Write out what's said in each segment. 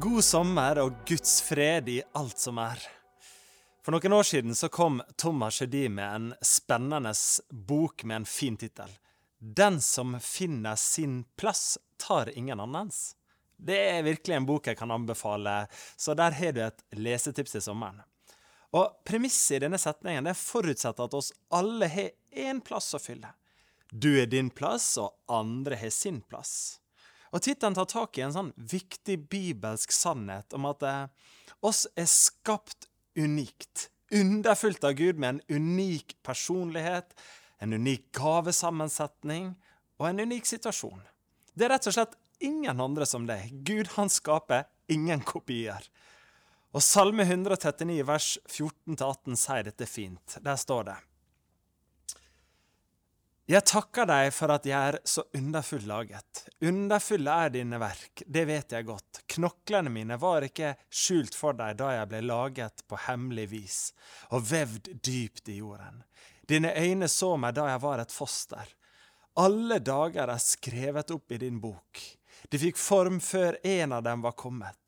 God sommer og Guds fred i alt som er. For noen år siden så kom Thomas Sjødi med en spennende bok med en fin tittel. 'Den som finner sin plass, tar ingen annens'. Det er virkelig en bok jeg kan anbefale, så der har du et lesetips i sommeren. Og Premisset i denne setningen det forutsetter at oss alle har én plass å fylle. Du er din plass, og andre har sin plass. Og Tittelen tar tak i en sånn viktig bibelsk sannhet om at eh, oss er skapt unikt. Underfullt av Gud med en unik personlighet, en unik gavesammensetning og en unik situasjon. Det er rett og slett ingen andre som deg. Gud han skaper ingen kopier. Og Salme 139 vers 14-18 sier dette fint. Der står det jeg takker deg for at jeg er så underfull laget. Underfulle er dine verk, det vet jeg godt. Knoklene mine var ikke skjult for deg da jeg ble laget på hemmelig vis og vevd dypt i jorden. Dine øyne så meg da jeg var et foster. Alle dager er skrevet opp i din bok. De fikk form før en av dem var kommet.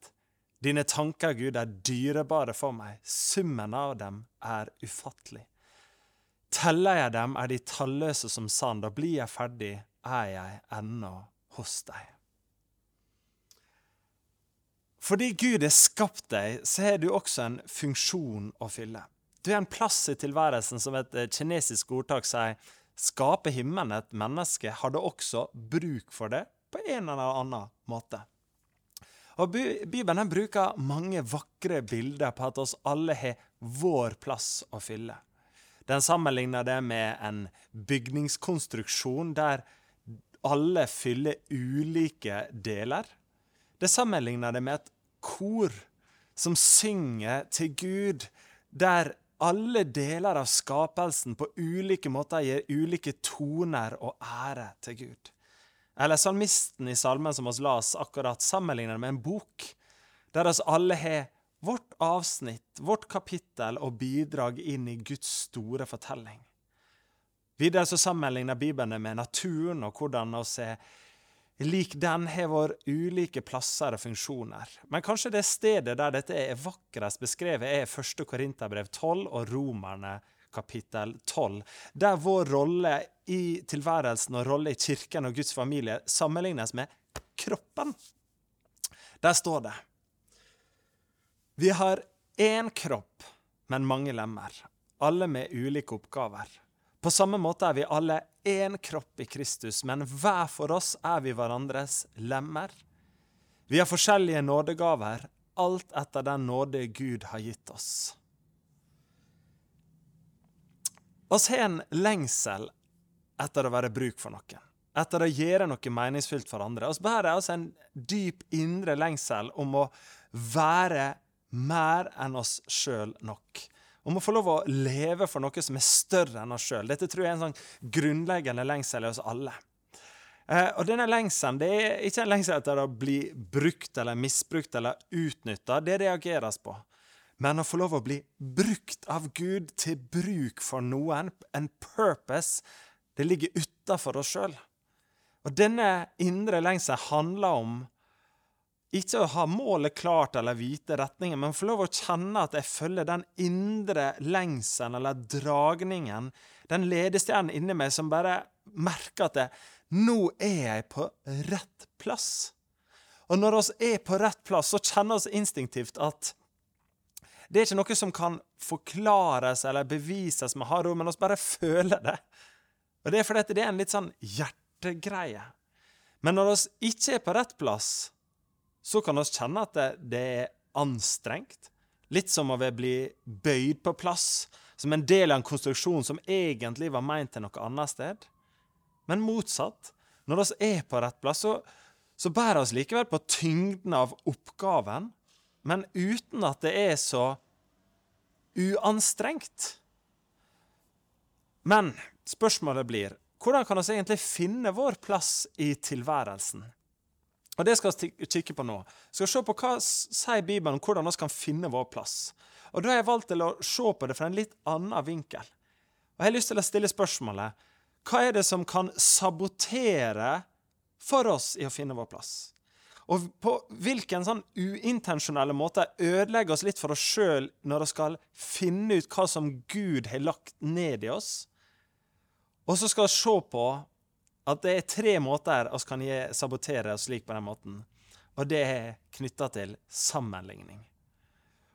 Dine tanker, Gud, er dyrebare for meg. Summen av dem er ufattelig. Teller jeg dem, er de talløse som sand, og blir jeg ferdig, er jeg ennå hos deg. Fordi Gud har skapt deg, så har du også en funksjon å fylle. Du har en plass i tilværelsen som et eh, kinesisk ordtak sier skaper himmelen et menneske, har det også bruk for det på en eller annen måte. Og Bibelen bruker mange vakre bilder på at oss alle har vår plass å fylle. Den sammenligner det med en bygningskonstruksjon der alle fyller ulike deler. Det sammenligner det med et kor som synger til Gud, der alle deler av skapelsen på ulike måter gir ulike toner og ære til Gud. Eller salmisten i salmen som oss las akkurat, sammenligner det med en bok, der oss alle har vårt avsnitt, vårt kapittel og bidrag inn i Guds store fortelling. Videre så sammenligner Bibelen med naturen og hvordan oss er lik den har vår ulike plasser og funksjoner. Men kanskje det stedet der dette er vakrest beskrevet, er 1. Korinterbrev 12 og Romerne kapittel 12, der vår rolle i tilværelsen og rolle i kirken og Guds familie sammenlignes med kroppen. Der står det vi har én kropp, men mange lemmer, alle med ulike oppgaver. På samme måte er vi alle én kropp i Kristus, men hver for oss er vi hverandres lemmer. Vi har forskjellige nådegaver, alt etter den nåde Gud har gitt oss. Oss har en lengsel etter å være bruk for noen, etter å gjøre noe meningsfylt for andre. Oss bærer oss en dyp indre lengsel om å være mer enn oss sjøl nok. Om å få lov å leve for noe som er større enn oss sjøl. Dette tror jeg er en sånn grunnleggende lengsel i oss alle. Eh, og denne lengselen det er ikke en lengsel etter å bli brukt eller misbrukt eller utnytta. Det reageres på. Men å få lov å bli brukt av Gud til bruk for noen, en purpose, det ligger utafor oss sjøl. Og denne indre lengselen handler om ikke å ha målet klart eller vite retningen, men få lov å kjenne at jeg følger den indre lengselen eller dragningen, den ledestjernen inni meg som bare merker at det, nå er jeg på rett plass. Og når vi er på rett plass, så kjenner vi instinktivt at det er ikke noe som kan forklares eller bevises med harde ord, men vi bare føler det. Og det er fordi det er en litt sånn hjertegreie. Men når vi ikke er på rett plass, så kan vi kjenne at det, det er anstrengt. Litt som å bli bøyd på plass, som en del av en konstruksjon som egentlig var meint til noe annet sted. Men motsatt. Når vi er på rett plass, så, så bærer vi likevel på tyngden av oppgaven, men uten at det er så uanstrengt. Men spørsmålet blir hvordan kan vi egentlig finne vår plass i tilværelsen? Og Det skal vi kikke på nå. Vi skal se på hva sier Bibelen om hvordan vi kan finne vår plass. Og Da har jeg valgt til å se på det fra en litt annen vinkel. Og Jeg har lyst til å stille spørsmålet hva er det som kan sabotere for oss i å finne vår plass? Og på hvilken sånn uintensjonelle måte ødelegger oss litt for oss sjøl når vi skal finne ut hva som Gud har lagt ned i oss. Og så skal vi se på at det er tre måter vi kan sabotere oss slik på den måten. Og det er knytta til sammenligning.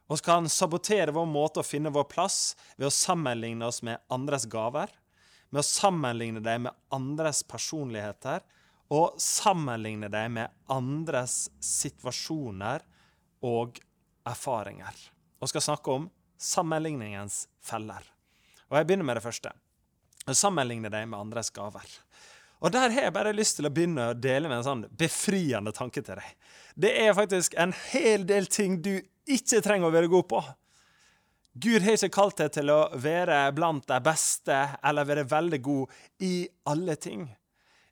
Vi kan sabotere vår måte å finne vår plass ved å sammenligne oss med andres gaver, med å sammenligne dem med andres personligheter, og sammenligne dem med andres situasjoner og erfaringer. Vi skal snakke om sammenligningens feller. Og Jeg begynner med det første. Sammenligne dem med andres gaver. Og Der har jeg bare lyst til å begynne å dele med en sånn befriende tanke til deg. Det er faktisk en hel del ting du ikke trenger å være god på. Gud har ikke kalt deg til å være blant de beste eller være veldig god i alle ting.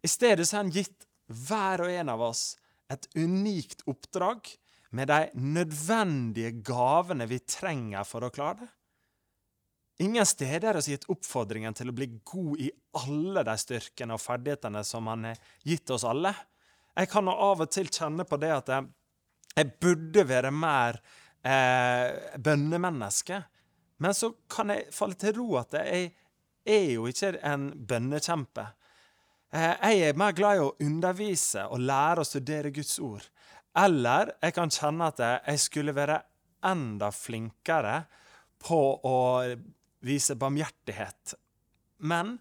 I stedet har han gitt hver og en av oss et unikt oppdrag med de nødvendige gavene vi trenger for å klare det. Ingen steder er gitt oppfordringen til å bli god i alle de styrkene og ferdighetene som han har gitt oss alle. Jeg kan av og til kjenne på det at jeg, jeg burde være mer eh, bønnemenneske. Men så kan jeg falle til ro at jeg er jo ikke en bønnekjempe. Eh, jeg er mer glad i å undervise og lære å studere Guds ord. Eller jeg kan kjenne at jeg skulle være enda flinkere på å vise barmhjertighet. Men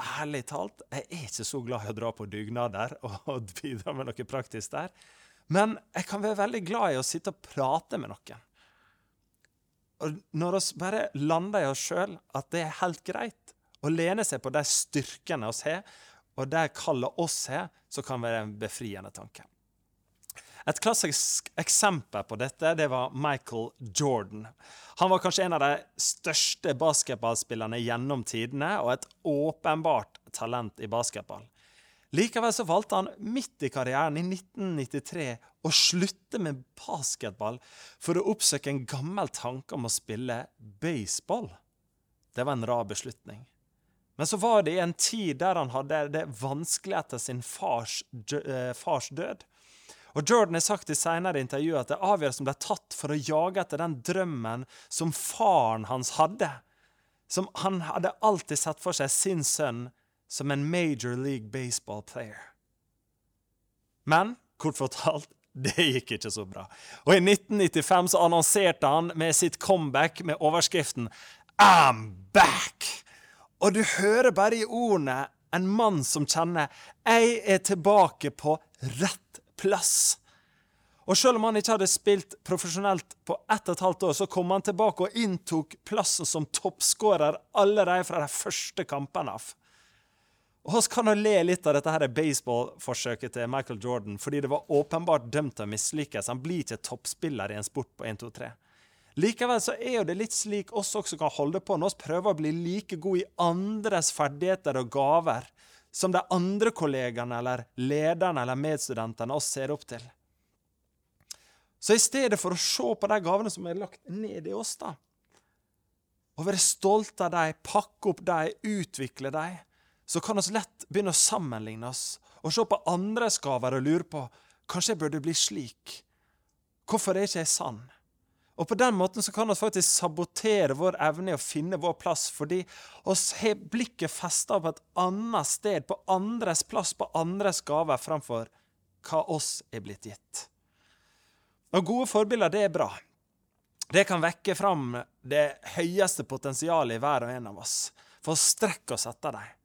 ærlig talt, jeg er ikke så glad i å dra på dugnader og bidra med noe praktisk der. Men jeg kan være veldig glad i å sitte og prate med noen. Og når vi bare lander i oss sjøl at det er helt greit å lene seg på de styrkene vi har, og det kallet oss har, så kan være en befriende tanke. Et klassisk eksempel på dette det var Michael Jordan. Han var kanskje en av de største basketballspillerne gjennom tidene, og et åpenbart talent i basketball. Likevel så valgte han midt i karrieren, i 1993, å slutte med basketball for å oppsøke en gammel tanke om å spille baseball. Det var en rar beslutning. Men så var det i en tid der han hadde det vanskelig etter sin fars, eh, fars død. Og Jordan har sagt i senere intervju at det avgjørelsen ble tatt for å jage etter den drømmen som faren hans hadde. Som han hadde alltid sett for seg sin sønn som en Major League Baseball player. Men kort fortalt, det gikk ikke så bra. Og i 1995 så annonserte han med sitt comeback med overskriften I'm back! Og du hører bare i ordene en mann som kjenner 'Jeg er tilbake på rett plass'. Og selv om han ikke hadde spilt profesjonelt på ett og et halvt år, så kom han tilbake og inntok plassen som toppskårer allerede fra de første kampene av. Og oss kan jo le litt av dette her baseballforsøket til Michael Jordan, fordi det var åpenbart dømt til å mislykkes. Han blir ikke toppspiller i en sport på 1, 2, 3. Likevel så er jo det litt slik oss også kan holde på når vi prøver å bli like gode i andres ferdigheter og gaver som de andre kollegene eller lederne eller medstudentene oss ser opp til. Så i stedet for å se på de gavene som er lagt ned i oss, da, og være stolte av dem, pakke opp dem, utvikle dem, så kan vi lett begynne å sammenligne oss og se på andres gaver og lure på kanskje jeg burde bli slik. Hvorfor er ikke jeg sann? Og På den måten så kan vi faktisk sabotere vår evne i å finne vår plass, fordi oss har blikket festa på et annet sted, på andres plass, på andres gaver, framfor hva oss er blitt gitt. Og Gode forbilder, det er bra. Det kan vekke fram det høyeste potensialet i hver og en av oss, for å strekke oss etter dem.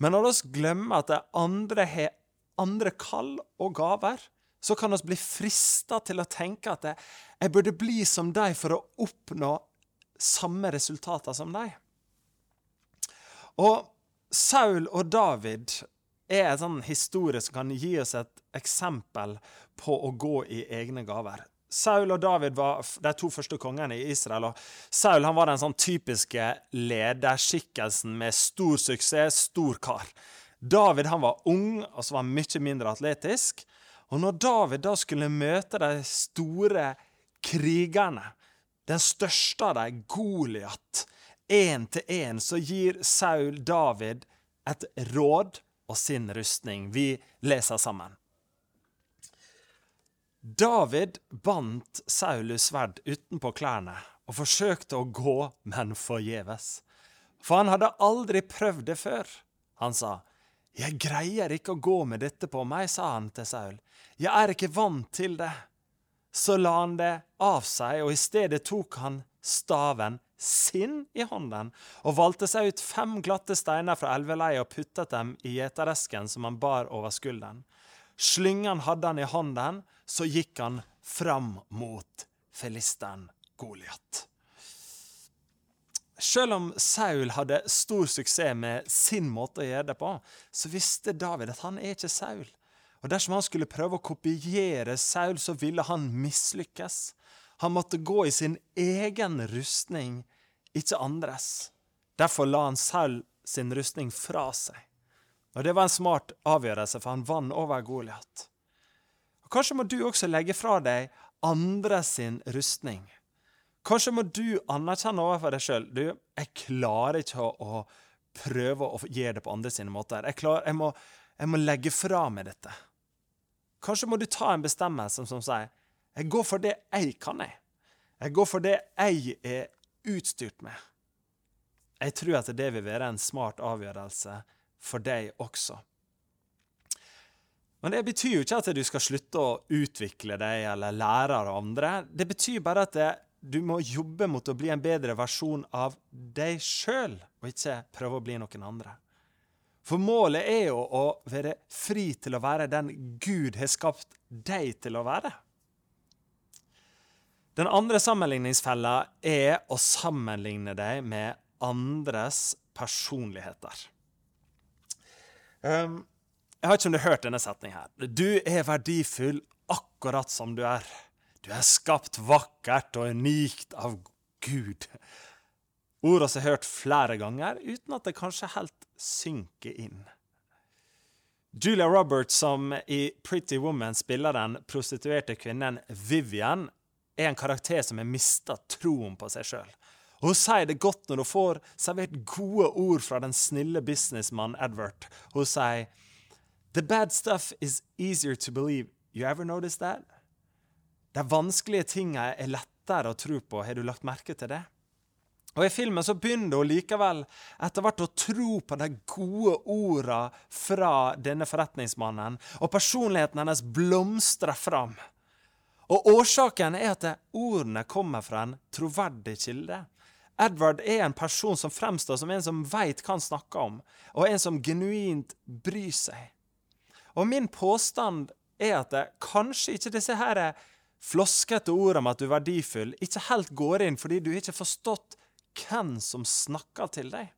Men når vi glemmer at andre har andre kall og gaver, så kan vi bli frista til å tenke at jeg burde bli som dem for å oppnå samme resultater som dem. Og Saul og David er en sånn historie som kan gi oss et eksempel på å gå i egne gaver. Saul og David var de to første kongene i Israel. og Saul han var den sånn typiske lederskikkelsen med stor suksess, stor kar. David han var ung og så var han mye mindre atletisk. Og når David da skulle møte de store krigerne, den største av dem, Goliat, én til én, så gir Saul David et råd og sin rustning. Vi leser sammen. David bandt Saulus sverd utenpå klærne og forsøkte å gå, men forgjeves. For han hadde aldri prøvd det før. Han sa, Jeg greier ikke å gå med dette på meg, sa han til Saul. Jeg er ikke vant til det. Så la han det av seg, og i stedet tok han staven sin i hånden og valgte seg ut fem glatte steiner fra elveleiet og puttet dem i gjeteresken som han bar over skulderen. Slyngen hadde han i hånden, så gikk han fram mot filisteren Goliat. Selv om Saul hadde stor suksess med sin måte å gjøre det på, så visste David at han er ikke Saul. Og Dersom han skulle prøve å kopiere Saul, så ville han mislykkes. Han måtte gå i sin egen rustning, ikke andres. Derfor la han Saul sin rustning fra seg. Og Det var en smart avgjørelse, for han vant over Goliat. Kanskje må du også legge fra deg andre sin rustning. Kanskje må du anerkjenne overfor deg sjøl du, jeg klarer ikke å, å, prøve å gjøre det på andre sine måter. Jeg, klarer, jeg, må, jeg må legge fra meg dette. Kanskje må du ta en bestemmelse som sier jeg går for det jeg kan. Jeg Jeg går for det jeg er utstyrt med. Jeg tror at det vil være en smart avgjørelse for deg også. Men det betyr jo ikke at du skal slutte å utvikle deg eller lære av andre. Det betyr bare at det, du må jobbe mot å bli en bedre versjon av deg sjøl, og ikke prøve å bli noen andre. For målet er jo å være fri til å være den Gud har skapt deg til å være. Den andre sammenligningsfella er å sammenligne deg med andres personligheter. Um, jeg har ikke om du har hørt denne setningen her. Du er verdifull akkurat som du er. Du er skapt vakkert og unikt av Gud. Ord vi har hørt flere ganger, uten at det kanskje helt synker inn. Julia Roberts, som i Pretty Woman spiller den prostituerte kvinnen Vivian, er en karakter som har mista troen på seg sjøl. Hun sier det godt når hun får servert gode ord fra den snille businessmannen Edward. Hun sier The bad stuff is easier to believe. You ever notice that? De vanskelige tingene er lettere å tro på. Har du lagt merke til det? Og I filmen så begynner hun likevel etter hvert å tro på de gode ordene fra denne forretningsmannen, og personligheten hennes blomstrer fram. Og Årsaken er at ordene kommer fra en troverdig kilde. Edward er en person som fremstår som en som veit hva han snakker om, og en som genuint bryr seg. Og min påstand er at kanskje ikke disse her floskete ord om at du er verdifull, ikke helt går inn fordi du ikke har forstått hvem som snakker til deg.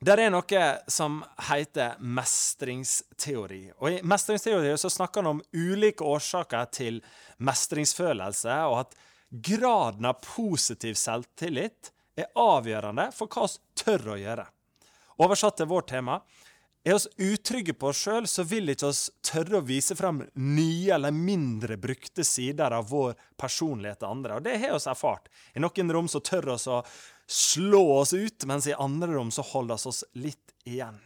Det er noe som heter mestringsteori. Og I mestringsteori så snakker han om ulike årsaker til mestringsfølelse, og at graden av positiv selvtillit er avgjørende for hva vi tør å gjøre. Oversatt til vårt tema er vi utrygge på oss sjøl, så vil ikke oss tørre å vise fram nye eller mindre brukte sider av vår personlighet til andre. Og det har vi erfart. I noen rom så tør oss å slå oss ut, mens i andre rom så holder oss litt igjen.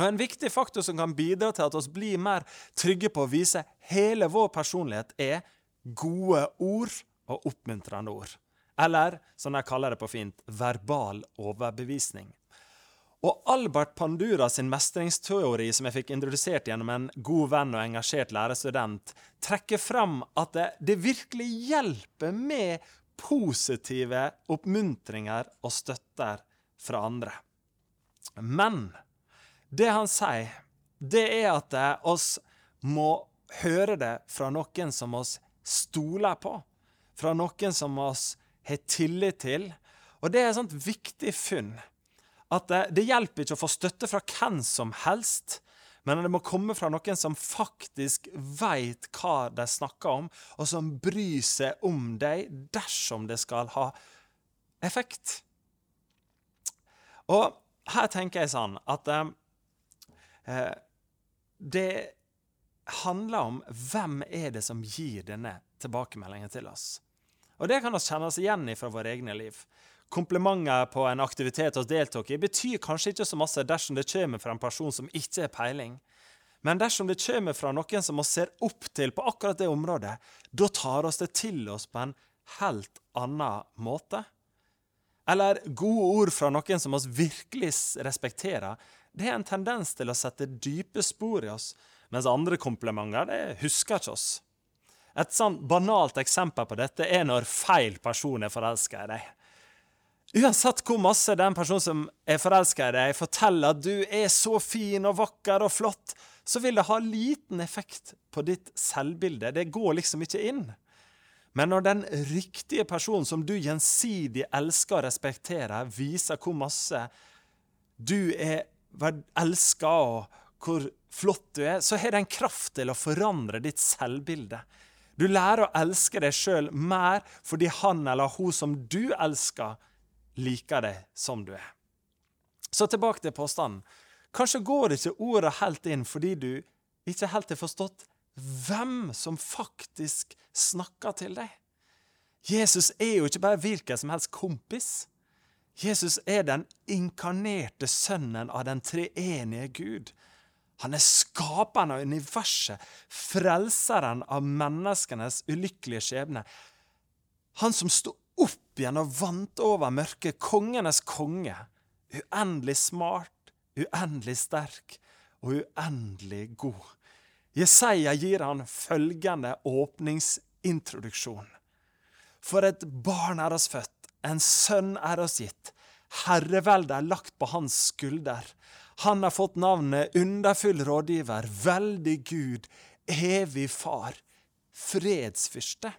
Og En viktig faktor som kan bidra til at vi blir mer trygge på å vise hele vår personlighet, er gode ord og oppmuntrende ord. Eller, som de kaller det på fint, verbal overbevisning. Og Albert Pandura sin mestringsteori, som jeg fikk introdusert gjennom en god venn og engasjert lærerstudent, trekker fram at det, det virkelig hjelper med positive oppmuntringer og støtter fra andre. Men det han sier, det er at oss må høre det fra noen som oss stoler på. Fra noen som oss har tillit til. Og det er et sånt viktig funn at det, hjelper ikke å få støtte fra hvem som helst, men det må komme fra noen som faktisk veit hva de snakker om, og som bryr seg om deg dersom det skal ha effekt. Og her tenker jeg sånn at eh, det handler om hvem er det som gir denne tilbakemeldingen til oss. Og det kan vi kjenne oss igjen i fra våre egne liv komplimenter på en aktivitet vi deltok i, betyr kanskje ikke så masse dersom det kommer fra en person som ikke har peiling. Men dersom det kommer fra noen som vi ser opp til på akkurat det området, da tar oss det til oss på en helt annen måte. Eller gode ord fra noen som vi virkelig respekterer, det er en tendens til å sette dype spor i oss, mens andre komplimenter det husker ikke oss. Et sånn banalt eksempel på dette er når feil person er forelska i deg. Uansett hvor masse den personen som er forelska i deg, forteller at du er så fin og vakker og flott, så vil det ha liten effekt på ditt selvbilde. Det går liksom ikke inn. Men når den riktige personen som du gjensidig elsker og respekterer, viser hvor masse du er elska og hvor flott du er, så har det en kraft til å forandre ditt selvbilde. Du lærer å elske deg sjøl mer fordi han eller hun som du elsker, liker deg som du er. Så tilbake til påstanden. Kanskje går ikke ordet helt inn fordi du ikke helt har forstått hvem som faktisk snakker til deg. Jesus er jo ikke bare hvilken som helst kompis. Jesus er den inkarnerte sønnen av den treenige Gud. Han er skaperen av universet, frelseren av menneskenes ulykkelige skjebne. Han som sto igjen og vant over mørket, kongenes konge. Uendelig smart, uendelig sterk og uendelig god. Jesaja gir han følgende åpningsintroduksjon. For et barn er oss født, en sønn er oss gitt. Herreveldet er lagt på hans skulder. Han har fått navnet Underfull rådgiver, veldig Gud, evig far, fredsfyrste.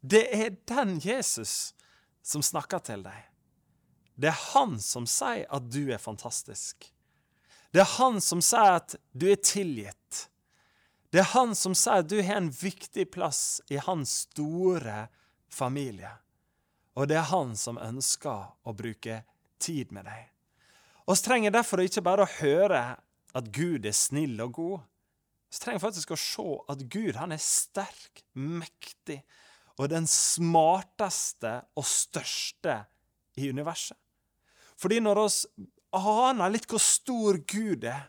Det er den Jesus som snakker til deg. Det er han som sier at du er fantastisk. Det er han som sier at du er tilgitt. Det er han som sier at du har en viktig plass i hans store familie. Og det er han som ønsker å bruke tid med deg. Vi trenger derfor ikke bare å høre at Gud er snill og god. Vi trenger faktisk å se at Gud han er sterk, mektig og den smarteste og største i universet. Fordi når vi aner litt hvor stor Gud er,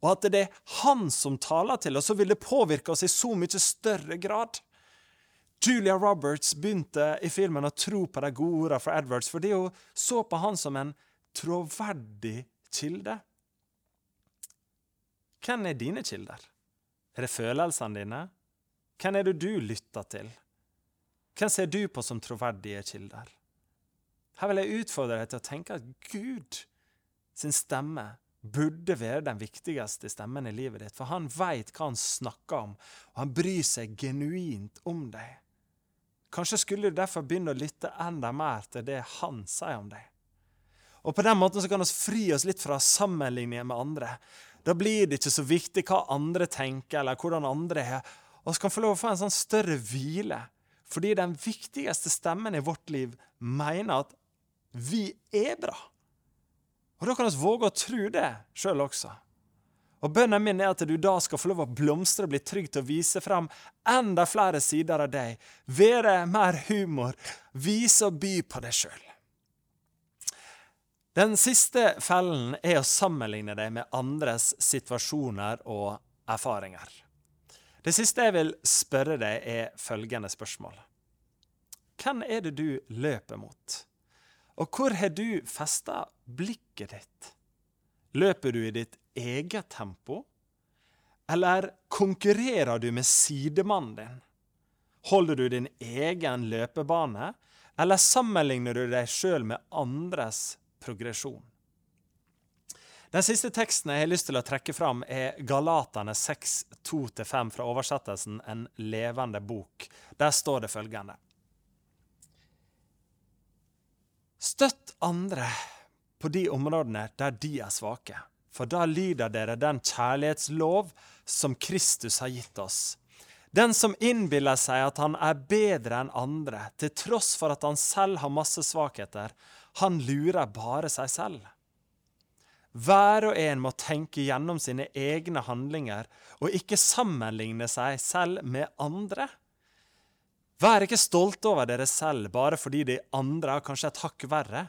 og at det er Han som taler til oss, så vil det påvirke oss i så mye større grad. Julia Roberts begynte i filmen å tro på de gode ordene fra Edwards fordi hun så på han som en troverdig kilde. Hvem er dine kilder? Er det følelsene dine? Hvem er det du lytter til? Hvem ser du på som troverdige kilder? Her vil jeg utfordre deg til å tenke at Gud sin stemme burde være den viktigste stemmen i livet ditt, for han veit hva han snakker om, og han bryr seg genuint om deg. Kanskje skulle du derfor begynne å lytte enda mer til det han sier om deg. Og På den måten så kan vi fri oss litt fra sammenligninger med andre. Da blir det ikke så viktig hva andre tenker, eller hvordan andre er. Vi kan få lov å få en sånn større hvile, fordi den viktigste stemmen i vårt liv mener at vi er bra. Og da kan vi våge å tro det sjøl også. Og Bønnen min er at du da skal få lov å blomstre og bli trygg til å vise frem enda flere sider av deg. Være mer humor. Vise og by på deg sjøl. Den siste fellen er å sammenligne deg med andres situasjoner og erfaringer. Det siste jeg vil spørre deg, er følgende spørsmål. Hvem er det du løper mot? Og hvor har du festa blikket ditt? Løper du i ditt eget tempo? Eller konkurrerer du med sidemannen din? Holder du din egen løpebane, eller sammenligner du deg sjøl med andres progresjon? Den siste teksten jeg har lyst til å trekke fram, er Galatane 6, 2-5 fra oversettelsen En levende bok. Der står det følgende. Støtt andre på de områdene der de er svake, for da lyder dere den kjærlighetslov som Kristus har gitt oss. Den som innbiller seg at han er bedre enn andre, til tross for at han selv har masse svakheter, han lurer bare seg selv. Hver og en må tenke gjennom sine egne handlinger og ikke sammenligne seg selv med andre. Vær ikke stolte over dere selv bare fordi de andre har kanskje et hakk verre.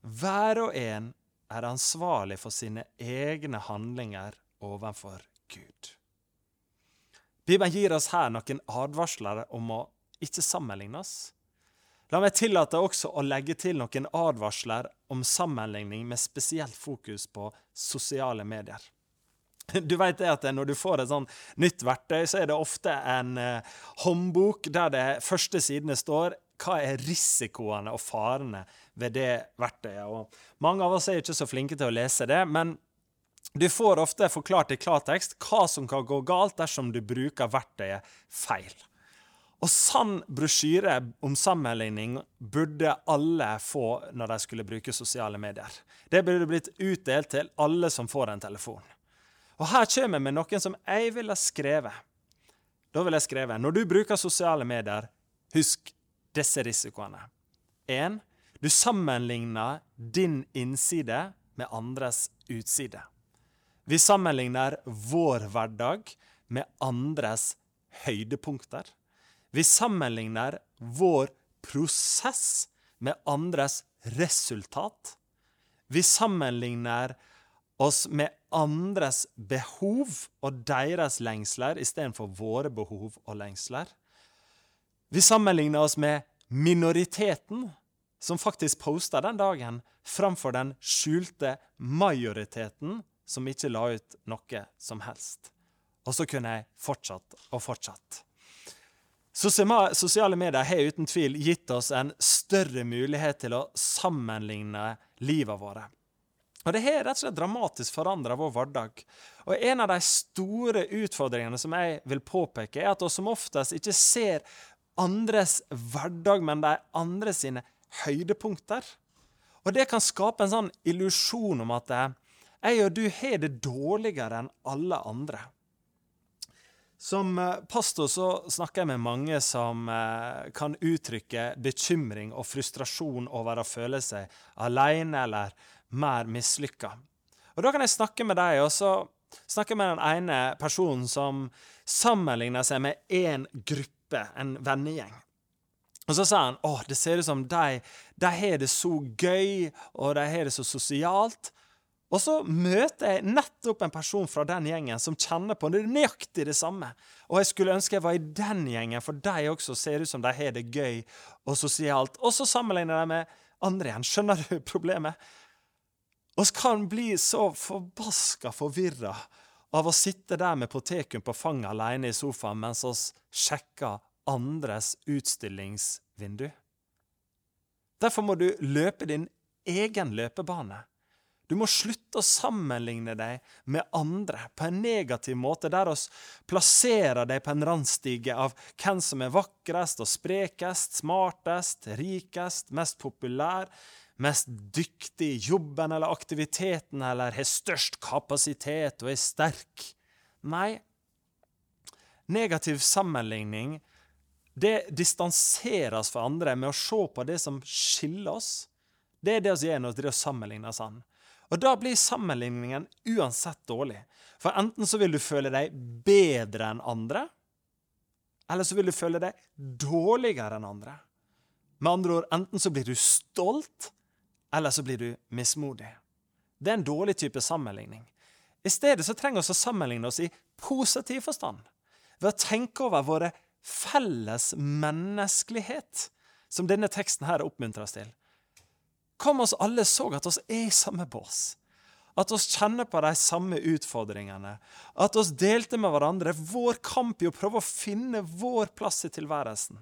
Hver og en er ansvarlig for sine egne handlinger overfor Gud. Bibelen gir oss her noen advarsler om å ikke sammenligne oss. La meg tillate også å legge til noen advarsler om sammenligning med spesielt fokus på sosiale medier. Du vet det at Når du får et sånn nytt verktøy, så er det ofte en eh, håndbok der det første sidene står hva er risikoene og farene ved det verktøyet. Og mange av oss er ikke så flinke til å lese det, men du får ofte forklart i klartekst hva som kan gå galt dersom du bruker verktøyet feil. Og sann brosjyre om sammenligning burde alle få når de skulle bruke sosiale medier. Det burde blitt utdelt til alle som får en telefon. Og her kommer vi med noen som jeg ville skrevet. Da ville jeg skrevet når du bruker sosiale medier, husk disse risikoene. 1. Du sammenligner din innside med andres utside. Vi sammenligner vår hverdag med andres høydepunkter. Vi sammenligner vår prosess med andres resultat. Vi sammenligner oss med andres behov og deres lengsler istedenfor våre behov og lengsler. Vi sammenligner oss med minoriteten, som faktisk posta den dagen, framfor den skjulte majoriteten, som ikke la ut noe som helst. Og så kunne jeg fortsatt og fortsatt. Sosiale medier har uten tvil gitt oss en større mulighet til å sammenligne livet våre. Og Det har rett og slett dramatisk forandra vår hverdag. Og En av de store utfordringene som jeg vil påpeke, er at vi som oftest ikke ser andres hverdag, men de andre sine høydepunkter. Og Det kan skape en sånn illusjon om at jeg og du har det dårligere enn alle andre. Som eh, pastor så snakker jeg med mange som eh, kan uttrykke bekymring og frustrasjon over å føle seg alene eller mer mislykka. Og Da kan jeg snakke med deg, og så snakke med den ene personen som sammenligner seg med én gruppe, en vennegjeng. Og så sa han åh, det ser ut som de, de har det så gøy, og de har det så sosialt. Og så møter jeg nettopp en person fra den gjengen som kjenner på det nøyaktig det samme. Og jeg skulle ønske jeg var i den gjengen, for de også ser ut som de har det gøy og sosialt. Og så sammenligner jeg med andre igjen. Skjønner du problemet? Vi kan bli så forbaska forvirra av å sitte der med Potekum på fanget alene i sofaen mens vi sjekker andres utstillingsvindu. Derfor må du løpe din egen løpebane. Du må slutte å sammenligne deg med andre på en negativ måte, der oss plasserer deg på en randstige av hvem som er vakrest og sprekest, smartest, rikest, mest populær, mest dyktig i jobben eller aktiviteten eller har størst kapasitet og er sterk. Nei, negativ sammenligning det distanseres fra andre med å se på det som skiller oss. Det er det vi gjør når vi sammenligner oss. An. Og da blir sammenligningen uansett dårlig. For enten så vil du føle deg bedre enn andre, eller så vil du føle deg dårligere enn andre. Med andre ord, enten så blir du stolt, eller så blir du mismodig. Det er en dårlig type sammenligning. I stedet så trenger vi å sammenligne oss i positiv forstand. Ved å tenke over våre felles menneskelighet, som denne teksten her oppmuntrer oss til. Kom oss alle så at oss er i samme bås. At oss kjenner på de samme utfordringene. At oss delte med hverandre vår kamp i å prøve å finne vår plass i tilværelsen.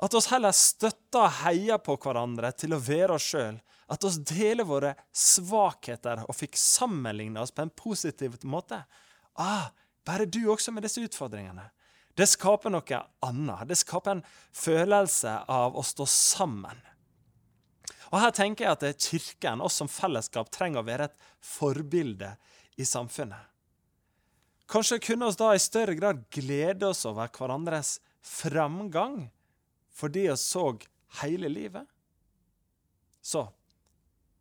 At oss heller støtter og heier på hverandre til å være oss sjøl. At oss deler våre svakheter og fikk sammenligne oss på en positiv måte. Ah, bare du også med disse utfordringene. Det skaper noe annet. Det skaper en følelse av å stå sammen. Og Her tenker jeg at Kirken, oss som fellesskap, trenger å være et forbilde i samfunnet. Kanskje kunne oss da i større grad glede oss over hverandres framgang fordi vi så hele livet? Så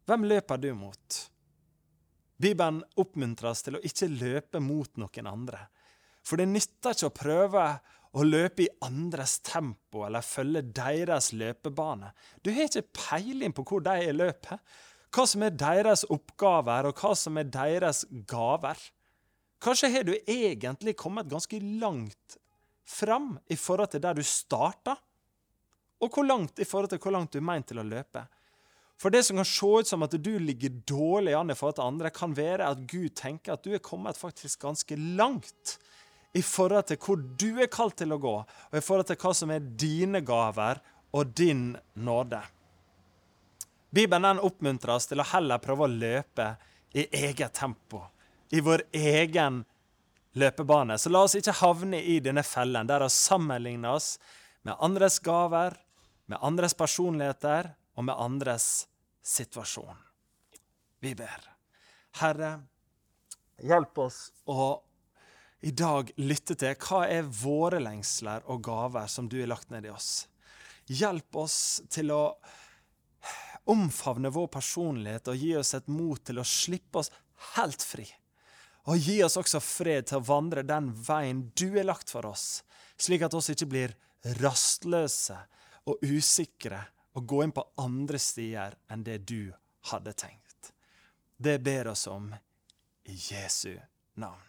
hvem løper du mot? Bibelen oppmuntrer oss til å ikke løpe mot noen andre. For det nytter ikke å prøve å løpe i andres tempo eller følge deres løpebane. Du har ikke peiling på hvor de er løpet, hva som er deres oppgaver, og hva som er deres gaver. Kanskje har du egentlig kommet ganske langt fram i forhold til der du starta, og hvor langt i forhold til hvor langt du er meint til å løpe. For det som kan se ut som at du ligger dårlig an i forhold til andre, kan være at Gud tenker at du er kommet faktisk ganske langt i forhold til hvor du er kalt til å gå, og i forhold til hva som er dine gaver og din nåde. Bibelen den oppmuntrer oss til å heller prøve å løpe i eget tempo, i vår egen løpebane. Så la oss ikke havne i denne fellen der å sammenligne oss med andres gaver, med andres personligheter og med andres situasjon. Vi ber. Herre, hjelp oss å i dag lytte til hva er våre lengsler og gaver som du har lagt ned i oss. Hjelp oss til å omfavne vår personlighet og gi oss et mot til å slippe oss helt fri. Og gi oss også fred til å vandre den veien du har lagt for oss, slik at oss ikke blir rastløse og usikre og gå inn på andre stier enn det du hadde tenkt. Det ber oss om i Jesu navn.